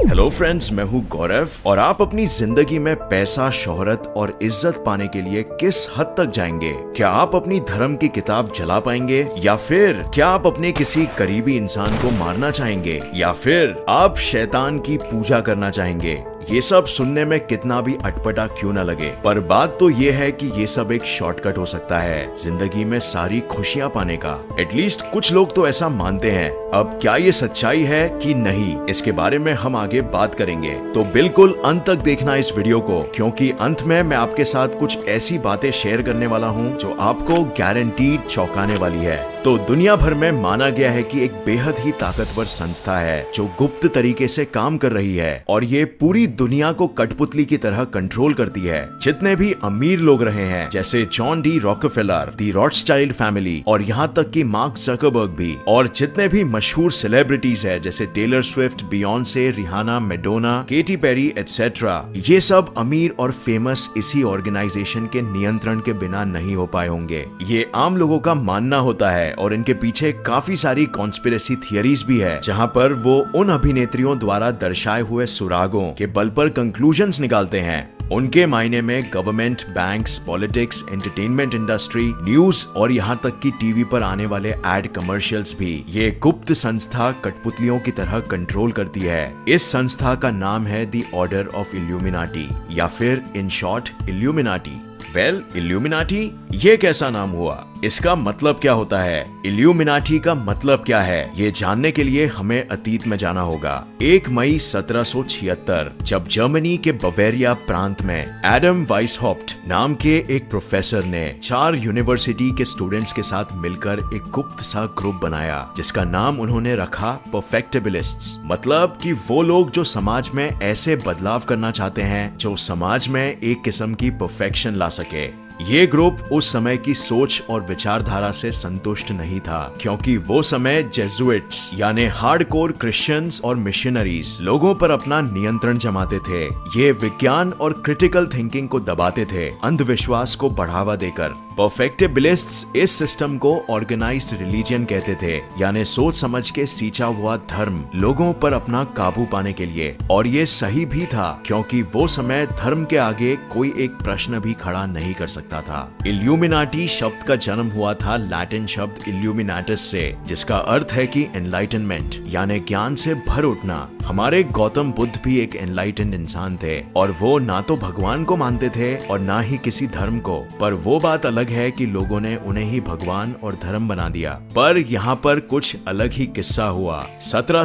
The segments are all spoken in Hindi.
हेलो फ्रेंड्स मैं हूँ गौरव और आप अपनी ज़िंदगी में पैसा, शोहरत और इज़्ज़त पाने के लिए किस हद तक जाएँगे? क्या आप अपनी धर्म की किताब जला पाएँगे? या फिर क्या आप अपने किसी करीबी इंसान को मारना चाहेंगे? या फिर आप शैतान की पूजा करना चाहेंगे? ये सब सुनने में कितना भी अटपटा क्यों ना लगे। पर बात तो ये है कि ये सब एक शॉर्टकट हो सकता है, ज़िंदगी में सारी खुशियाँ पाने का। एटलीस्ट कुछ लोग तो ऐसा मानते हैं। अब क्या ये सच्चाई है कि नहीं? इसके बारे में हम आगे बात करेंगे। तो बिल्कुल अंत तक देखना इस वीडियो को, क्योंकि अंत में मैं आपके साथ कुछ ऐसी बातें शेयर करने वाला हूँ जो आपको गारंटीड चौंकाने वाली है। तो दुनिया भर में माना गया है कि एक बेहद ही ताकतवर संस्था है, जो गुप्त तरीके से काम कर रही है और ये पूरी दुनिया को कठपुतली की तरह कंट्रोल करती है। जितने भी अमीर लोग रहे हैं, जैसे John D Rockefeller the Rothschild family और यहाँ तक कि मार्क जकबर्ग भी, और जितने भी मशहूर सेलिब्रिटीज है, जैसे Taylor Swift Beyonce Rihanna Madonna Katy Perry etcetera ये सब अमीर और फ़ेमस इसी ऑर्गेनाइजेशन के नियंत्रण के बिना नहीं हो पाए होंगे। ये आम लोगों का मानना होता है और इनके पीछे काफ़ी सारी कॉन्स्पिरेसी थियरीज भी है, जहाँ पर वो उन अभिनेत्रियों द्वारा दर्शाए हुए सुरागों के बल पर कंक्लूजन्स निकालते हैं। उनके मायने में government banks politics entertainment industry news और यहाँ तक कि टीवी पर आने वाले एड कमर्शियल्स भी। ये गुप्त संस्था कठपुतलियों की तरह कंट्रोल करती है। इस संस्था का नाम है दी ऑर्डर ऑफ़ इल्यूमिनाटी या फिर in short Illuminati well Illuminati ये कैसा नाम हुआ? इसका मतलब क्या होता है? इल्यूमिनाटी का मतलब क्या है? ये जानने के लिए हमें अतीत में जाना होगा। एक मई 1776 जब जर्मनी के बवेरिया प्रांत में एडम वाइसहॉप्ट नाम के एक प्रोफेसर ने चार यूनिवर्सिटी के स्टूडेंट्स के साथ मिलकर एक गुप्त सा ग्रुप बनाया, जिसका नाम उन्होंने रखा परफेक्टेबलिस्ट्स मतलब कि वो लोग जो समाज में ऐसे बदलाव करना चाहते हैं, जो समाज में एक किस्म की परफेक्शन ला सके। ये ग्रुप उस समय की सोच और विचारधारा से संतुष्ट नहीं था, क्योंकि वो समय जेजुएट्स यानी हार्डकोर क्रिश्चियंस और मिशनरीज लोगों पर अपना नियंत्रण जमाते थे। ये विज्ञान और क्रिटिकल थिंकिंग को दबाते थे, अंधविश्वास को बढ़ावा देकर। परफेक्टेबिलिस्ट्स इस सिस्टम को ऑर्गेनाइज्ड रिलीजन कहते थे, यानी सोच समझ के सींचा हुआ धर्म लोगों पर अपना काबू पाने के लिए। और ये सही भी था, क्योंकि वो समय धर्म के आगे कोई एक प्रश्न भी खड़ा नहीं कर सकता था। इल्यूमिनाटी शब्द का जन्म हुआ था लैटिन शब्द इल्यूमिनाटस से, जिसका अर्थ है कि एनलाइटनमेंट यानी ज्ञान से भर उठना। हमारे गौतम बुद्ध भी एक एनलाइटेंड इंसान थे, और वो ना तो भगवान को मानते थे और ना ही किसी धर्म को। पर वो बात अलग है कि लोगों ने उन्हें ही भगवान और धर्म बना दिया। पर यहाँ पर कुछ अलग ही किस्सा हुआ। सत्रह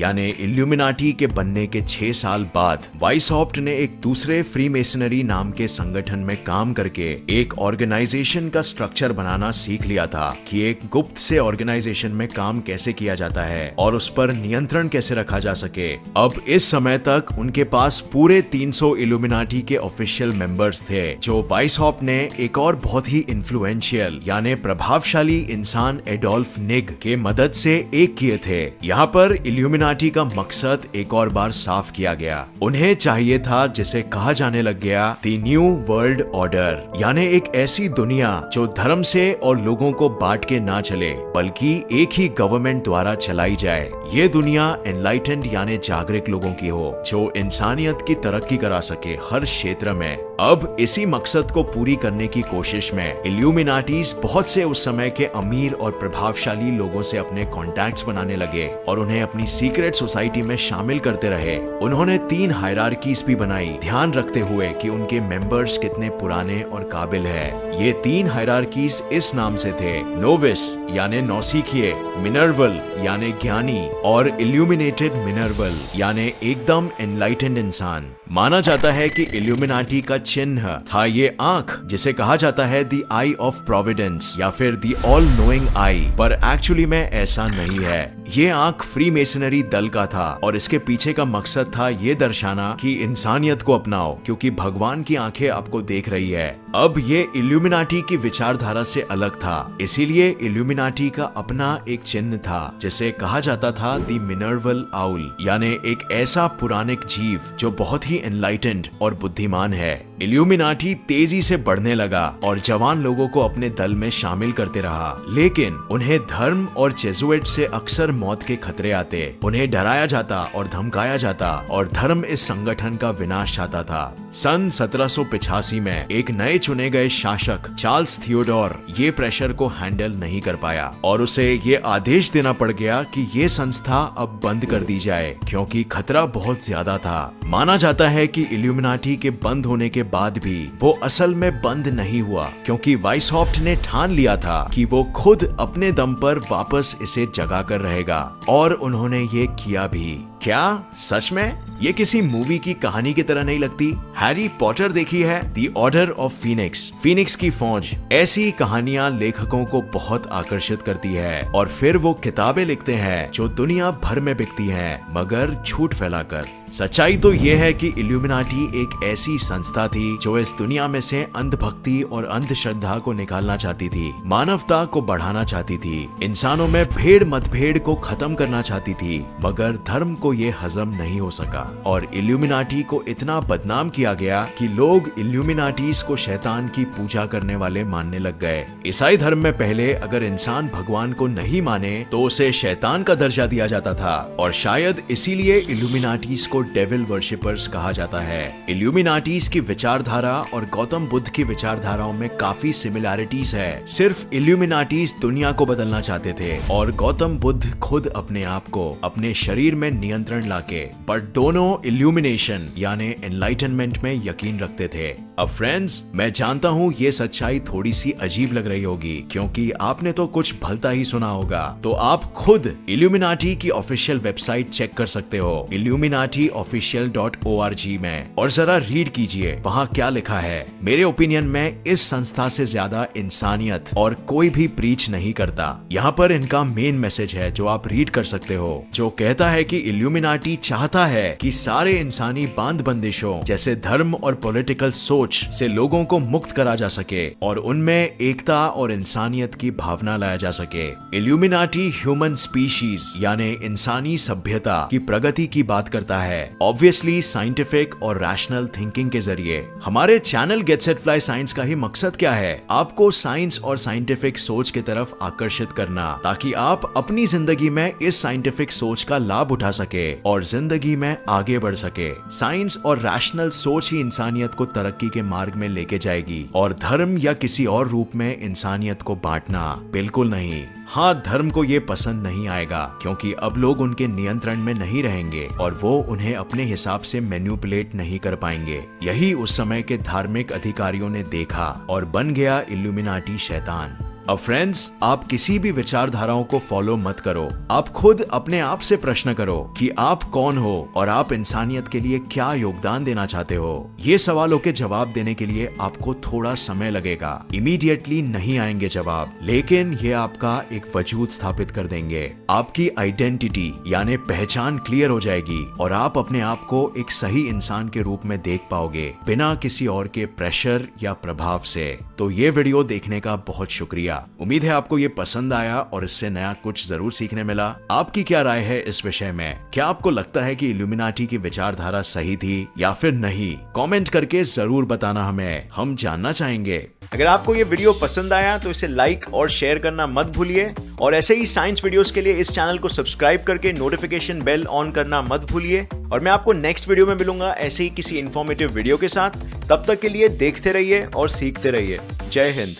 यानी इल्यूमिनाटी के बनने के छह साल बाद वाइसहॉप्ट ने एक दूसरे फ्री मेसनरी नाम के संगठन में काम करके एक ऑर्गेनाइजेशन का स्ट्रक्चर बनाना सीख लिया था कि एक गुप्त से ऑर्गेनाइजेशन में काम कैसे किया जाता है और उस पर नियंत्रण कैसे रखा जा सके। अब इस समय तक उनके पास पूरे 300 इल्यूमिनाटी के ऑफिशियल मेंबर्स थे, जो वाइसहॉप ने एक और बहुत ही इन्फ्लुएंशियल यानी प्रभावशाली इंसान एडोल्फ निग के मदद से एक किए थे। यहाँ पर इल्यूमिनाटी का मकसद एक और बार साफ़ किया गया। उन्हें चाहिए था, जिसे कहा जाने लग गया दी न्यू वर्ल्ड ऑर्डर यानी एक ऐसी दुनिया जो धर्म से और लोगों को बांट के ना चले, बल्कि एक ही गवर्नमेंट द्वारा चलाई जाए। ये दुनिया एनलाइटेंड यानी जागरूक लोगों की हो, जो इंसानियत की तरक्की करा सके हर क्षेत्र में। अब इसी मकसद को पूरी करने की कोशिश में। इल्यूमिनाटीज बहुत से उस समय के अमीर और प्रभावशाली लोगों से अपने कॉन्टैक्ट्स बनाने लगे और उन्हें अपनी सीक्रेट सोसाइटी में शामिल करते रहे। उन्होंने तीन हायरार्कीज भी बनाई। ध्यान रखते हुए कि उनके मेंबर्स कितने पुराने और काबिल है। ये तीन हायरार्कीज इस नाम से थे। नोविस यानी नौसीखिए। मिनरवल यानी ज्ञानी। और इल्यूमिनेटेड मिनरवल यानी एकदम एनलाइटेंड इंसान। माना जाता है कि इल्यूमिनाटी का चिन्ह था ये आँख, जिसे कहा जाता है दी आई ऑफ़ प्रोविडेंस या फिर दी ऑल नोइंग आई पर एक्चुअली में ऐसा नहीं है। ये आँख फ्री मेसनरी दल का था, और इसके पीछे का मकसद था ये दर्शाना कि इंसानियत को अपनाओ, क्योंकि भगवान की आँखें आपको देख रही है। अब ये इल्यूमिनाटी की विचारधारा से अलग था, इसीलिए इल्यूमिनाटी का अपना एक चिन्ह था, जिसे कहा जाता था दी मिनर्वल आउल यानी एक ऐसा पुराणिक जीव जो बहुत ही एनलाइटेंड और बुद्धिमान है। इल्यूमिनाटी तेज़ी से बढ़ने लगा और जवान लोगों को अपने दल में शामिल करते रहा। लेकिन उन्हें धर्म और जेजुएट से अक्सर मौत के खतरे आते। उन्हें डराया जाता और धमकाया जाता और धर्म इस संगठन का विनाश चाहता था। सन सत्रह में एक नए चुने गए शासक चार्ल्स थियोडोर ये प्रेशर को हैंडल नहीं कर पाया और उसे ये आदेश देना पड़ गया कि ये संस्था अब बंद कर दी जाए, क्योंकि खतरा बहुत ज़्यादा था। माना जाता है कि इल्यूमिनाटी के बंद होने के बाद भी वो असल में बंद नहीं हुआ, क्योंकि वाइसहॉफ्ट ने ठान लिया था कि वो खुद अपने दम पर वापस इसे जगा कर रहेगा, और उन्होंने ये किया भी। क्या? सच में? ये किसी मूवी की कहानी की तरह नहीं लगती? हैरी पॉटर देखी है? The Order of Phoenix Phoenix की फौज ऐसी कहानियाँ लेखकों को बहुत आकर्षित करती है, और फिर वो किताबें लिखते हैं जो दुनिया भर में बिकती हैं, मगर झूठ फैलाकर। सच्चाई तो ये है कि इल्यूमिनाटी एक ऐसी संस्था थी जो इस दुनिया में से अंधभक्ति और अंधश्रद्धा को निकालना चाहती थी, मानवता को बढ़ाना चाहती थी, इंसानों में भेड़ मतभेड़ को खत्म करना चाहती थी, मगर धर्म को ये हजम नहीं हो सका। और इल्यूमिनाटी को इतना बदनाम किया गया कि लोग इल्यूमिनाटीज को शैतान की पूजा करने वाले मानने लग गए। ईसाई धर्म में पहले अगर इंसान भगवान को नहीं माने तो उसे शैतान का दर्जा दिया जाता था। और शायद इसीलिए इल्यूमिनाटीज को डेविल वर्शिपर्स कहा जाता है। इल्यूमिनाटीज की विचारधारा और गौतम बुद्ध की विचारधाराओं में काफ़ी सिमिलैरिटीज है। सिर्फ़ इल्यूमिनाटीज दुनिया को बदलना चाहते थे और गौतम बुद्ध खुद अपने आप को, अपने शरीर में नियंत्रण लाके बट दोनों इल्यूमिनेशन यानी एनलाइटनमेंट में यकीन रखते थे। अब फ्रेंड्स मैं जानता हूँ ये सच्चाई थोड़ी सी अजीब लग रही होगी, क्योंकि आपने तो कुछ भलता ही सुना होगा। तो आप खुद इल्यूमिनाटी की ऑफिशियल वेबसाइट चेक कर सकते हो। Illuminati official dot O R G में। और जरा रीड कीजिए, वहाँ क्या लिखा है? मेरे ओपिनियन में इस संस्था से ज़्यादा इंसानियत और कोई भी प्रीच नहीं करता। यहाँ पर इनका मेन मैसेज है, जो आप रीड कर सकते हो, जो कहता है कि इल्यूमिनाटी चाहता है कि सारे इंसानी बाँध बंदिशों जैसे धर्म और पॉलिटिकल सोच से लोगों को मुक्त करा जा सके और उनमें एकता और इंसानियत की भावना लाया जा सके। इल्यूमिनाटी ह्यूमन स्पीशीज यानी इंसानी सभ्यता की प्रगति की बात करता है। ऑब्वियसली साइंटिफिक और रैशनल थिंकिंग के ज़रिए। हमारे channel Get Set Fly Science का ही मकसद क्या है? आपको साइंस और साइंटिफिक सोच की तरफ़ आकर्षित करना, ताकि आप अपनी ज़िंदगी में इस साइंटिफिक सोच का लाभ उठा सके और ज़िंदगी में आगे बढ़ सके। साइंस और रैशनल सोच ही इंसानियत को तरक्की के मार्ग में लेके जाएगी और धर्म या किसी और रूप में इंसानियत को बांटना बिल्कुल नहीं। हाँ धर्म को ये पसंद नहीं आएगा, क्योंकि अब लोग उनके नियंत्रण में नहीं रहेंगे और वो उन्हें अपने हिसाब से मैन्यूपुलेट नहीं कर पाएँगे। यही उस समय के धार्मिक अधिकारियों ने देखा और बन गया इल्यूमिनाटी शैतान। अब फ्रेंड्स आप किसी भी विचारधाराओं को फॉलो मत करो। आप खुद अपने आप से प्रश्न करो कि आप कौन हो और आप इंसानियत के लिए क्या योगदान देना चाहते हो। ये सवालों के जवाब देने के लिए आपको थोड़ा समय लगेगा। इमीडिएटली नहीं आएँगे जवाब, लेकिन ये आपका एक वजूद स्थापित कर देंगे। आपकी आइडेंटिटी यानी पहचान क्लियर हो जाएगी और आप अपने आप को एक सही इंसान के रूप में देख पाओगे, बिना किसी और के प्रेशर या प्रभाव से। तो ये वीडियो देखने का बहुत शुक्रिया। उम्मीद है आपको ये पसंद आया और इससे नया कुछ ज़रूर सीखने मिला। आपकी क्या राय है इस विषय में? क्या आपको लगता है कि इल्यूमिनाटी की विचारधारा सही थी या फिर नहीं? कमेंट करके ज़रूर बताना हमें। हम जानना चाहेंगे। अगर आपको ये वीडियो पसंद आया तो इसे लाइक और शेयर करना मत भूलिए। और ऐसे ही साइंस वीडियोस के लिए इस चैनल को सब्सक्राइब करके नोटिफिकेशन बेल ऑन करना मत भूलिए। और मैं आपको नेक्स्ट वीडियो में मिलूँगा ऐसे ही किसी इन्फॉर्मेटिव वीडियो के साथ। तब तक के लिए देखते रहिए और सीखते रहिए। जय हिंद।